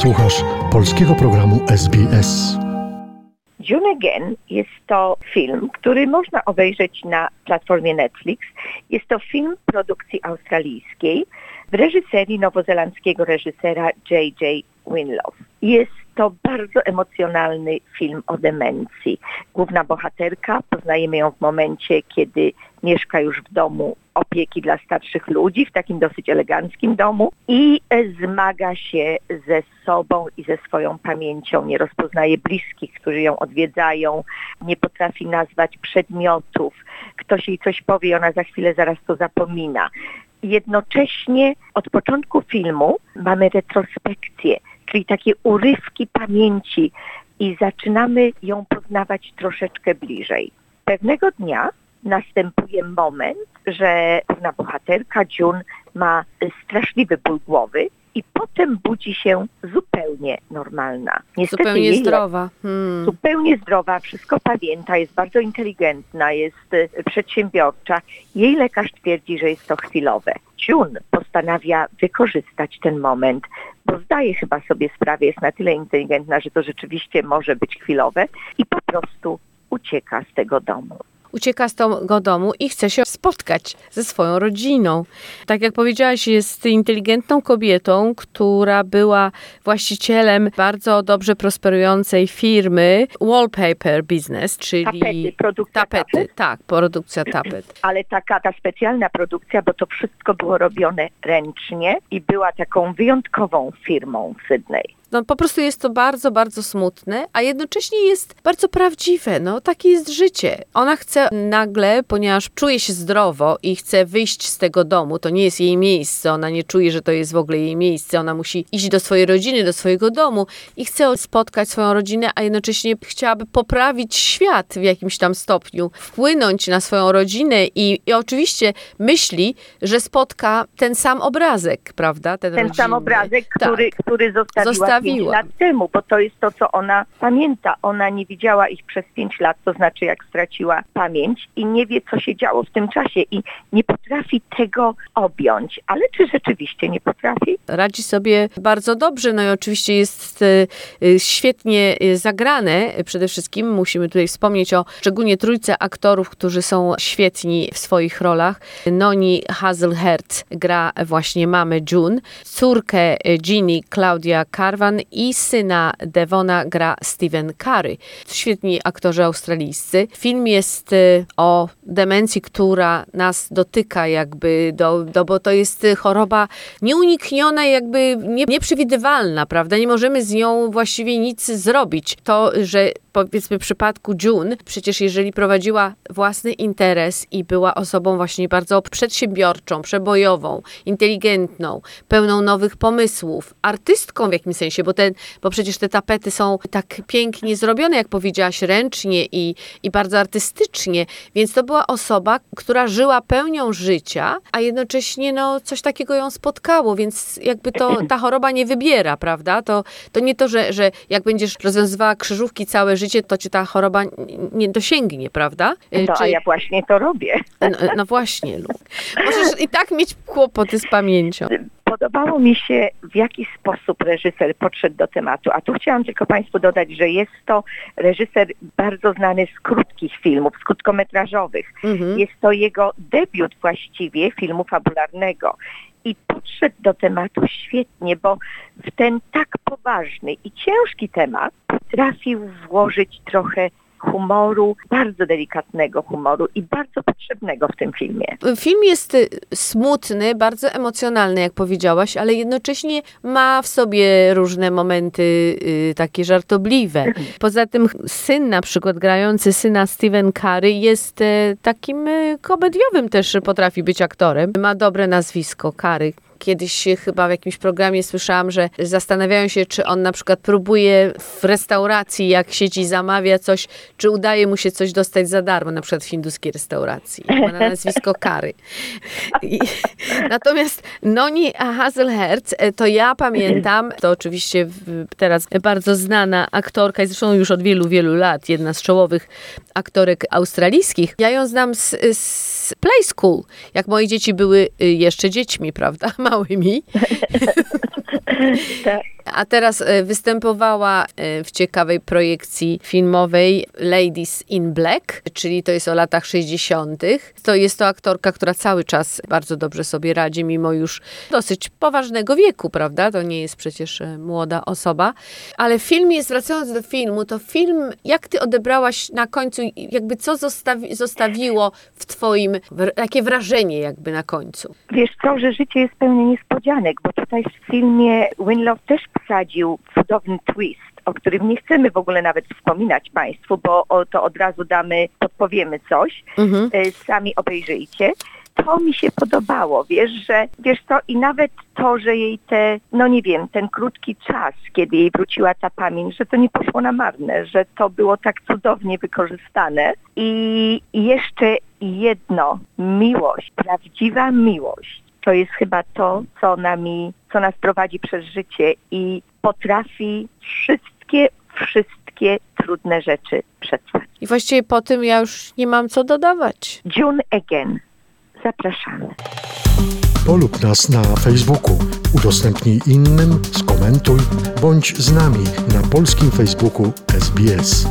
Słuchasz polskiego programu SBS. June Again jest to film, który można obejrzeć na platformie Netflix. Jest to film produkcji australijskiej w reżyserii nowozelandzkiego reżysera J.J. Winlow. Jest to bardzo emocjonalny film o demencji. Główna bohaterka, poznajemy ją w momencie, kiedy mieszka już w domu opieki dla starszych ludzi, w takim dosyć eleganckim domu i zmaga się ze sobą i ze swoją pamięcią. Nie rozpoznaje bliskich, którzy ją odwiedzają, nie potrafi nazwać przedmiotów. Ktoś jej coś powie, ona za chwilę zaraz to zapomina. Jednocześnie od początku filmu mamy retrospekcję, czyli takie urywki pamięci i zaczynamy ją poznawać troszeczkę bliżej. Pewnego dnia następuje moment, że pewna bohaterka June ma straszliwy ból głowy i potem budzi się zupełnie normalna. Niestety zupełnie zdrowa. Hmm. Zupełnie zdrowa, wszystko pamięta, jest bardzo inteligentna, jest e, przedsiębiorcza. Jej lekarz twierdzi, że jest to chwilowe. June postanawia wykorzystać ten moment, bo zdaje chyba sobie sprawę, jest na tyle inteligentna, że to rzeczywiście może być chwilowe i po prostu ucieka z tego domu ucieka z tego domu i chce się spotkać ze swoją rodziną. Tak jak powiedziałaś, jest inteligentną kobietą, która była właścicielem bardzo dobrze prosperującej firmy Wallpaper Business, czyli tapety, produkcja tapety, tapet. tak, produkcja tapet. Ale taka ta specjalna produkcja, bo to wszystko było robione ręcznie i była taką wyjątkową firmą w Sydney. No po prostu jest to bardzo, bardzo smutne, a jednocześnie jest bardzo prawdziwe. No takie jest życie. Ona chce nagle, ponieważ czuje się zdrowo i chce wyjść z tego domu, to nie jest jej miejsce, ona nie czuje, że to jest w ogóle jej miejsce, ona musi iść do swojej rodziny, do swojego domu i chce spotkać swoją rodzinę, a jednocześnie chciałaby poprawić świat w jakimś tam stopniu, wpłynąć na swoją rodzinę i, i oczywiście myśli, że spotka ten sam obrazek, prawda? Ten, ten sam obrazek, który, tak. który zostawiła pięć lat temu, bo to jest to, co ona pamięta. Ona nie widziała ich przez pięć lat, to znaczy jak straciła pamięć i nie wie, co się działo w tym czasie i nie potrafi tego objąć. Ale czy rzeczywiście nie potrafi? Radzi sobie bardzo dobrze, no i oczywiście jest e, e, świetnie e, zagrane. Przede wszystkim musimy tutaj wspomnieć o szczególnie trójce aktorów, którzy są świetni w swoich rolach. Noni Hazelhert gra właśnie mamę June, córkę Ginny Claudia Carvan, i syna Devona gra Steven Curry. Świetni aktorzy australijscy. Film jest y, o demencji, która nas dotyka jakby, do, do, bo to jest choroba nieunikniona, jakby nie, nieprzewidywalna, prawda? Nie możemy z nią właściwie nic zrobić. To, że powiedzmy przypadku June, przecież jeżeli prowadziła własny interes i była osobą właśnie bardzo przedsiębiorczą, przebojową, inteligentną, pełną nowych pomysłów, artystką w jakimś sensie, bo, ten, bo przecież te tapety są tak pięknie zrobione, jak powiedziałaś, ręcznie i, i bardzo artystycznie, więc to była osoba, która żyła pełnią życia, a jednocześnie no, coś takiego ją spotkało, więc jakby to ta choroba nie wybiera, prawda? To, to nie to, że, że jak będziesz rozwiązywała krzyżówki całe życie, to cię ta choroba nie dosięgnie, prawda? No, Czy... a ja właśnie to robię. No, no właśnie, Lu. Możesz i tak mieć kłopoty z pamięcią. Podobało mi się, w jaki sposób reżyser podszedł do tematu. A tu chciałam tylko Państwu dodać, że jest to reżyser bardzo znany z krótkich filmów, z krótkometrażowych. Mhm. Jest to jego debiut właściwie filmu fabularnego i podszedł do tematu świetnie, bo w ten tak poważny i ciężki temat potrafił włożyć trochę humoru, bardzo delikatnego humoru i bardzo potrzebnego w tym filmie. Film jest y, smutny, bardzo emocjonalny, jak powiedziałaś, ale jednocześnie ma w sobie różne momenty y, takie żartobliwe. Poza tym syn na przykład, grający syna Steven Curry jest y, takim y, komediowym też potrafi być aktorem. Ma dobre nazwisko, Curry. Kiedyś chyba w jakimś programie słyszałam, że zastanawiają się, czy on na przykład próbuje w restauracji, jak siedzi, zamawia coś, czy udaje mu się coś dostać za darmo, na przykład w hinduskiej restauracji. Ma na nazwisko Kary. I, natomiast Noni Hazelherz, e, to ja pamiętam, to oczywiście teraz bardzo znana aktorka, zresztą już od wielu, wielu lat, jedna z czołowych aktorek australijskich. Ja ją znam z, z Play School, jak moje dzieci były y, jeszcze dziećmi, prawda? Ah oui, oui. Tak. A teraz e, występowała e, w ciekawej projekcji filmowej Ladies in Black, czyli to jest o latach 60. To jest to aktorka, która cały czas bardzo dobrze sobie radzi, mimo już dosyć poważnego wieku, prawda? To nie jest przecież e, młoda osoba. Ale w filmie, zwracając do filmu, to film, jak ty odebrałaś na końcu, jakby co zostawi, zostawiło w twoim, takie wrażenie jakby na końcu? Wiesz co, że życie jest pełne niespodzianek, bo tutaj w filmie Winlow też wsadził cudowny twist, o którym nie chcemy w ogóle nawet wspominać Państwu, bo o, to od razu damy, podpowiemy coś, Mhm. e, sami obejrzyjcie. To mi się podobało, wiesz, że wiesz co, i nawet to, że jej te, no nie wiem, ten krótki czas, kiedy jej wróciła ta pamięć, że to nie poszło na marne, że to było tak cudownie wykorzystane. I jeszcze jedno, miłość, prawdziwa miłość, to jest chyba to, co nami, co nas prowadzi przez życie i potrafi wszystkie, wszystkie trudne rzeczy przetrwać. I właściwie po tym ja już nie mam co dodawać. June Again. Zapraszamy. Polub nas na Facebooku, udostępnij innym, skomentuj, bądź z nami na polskim Facebooku SBS.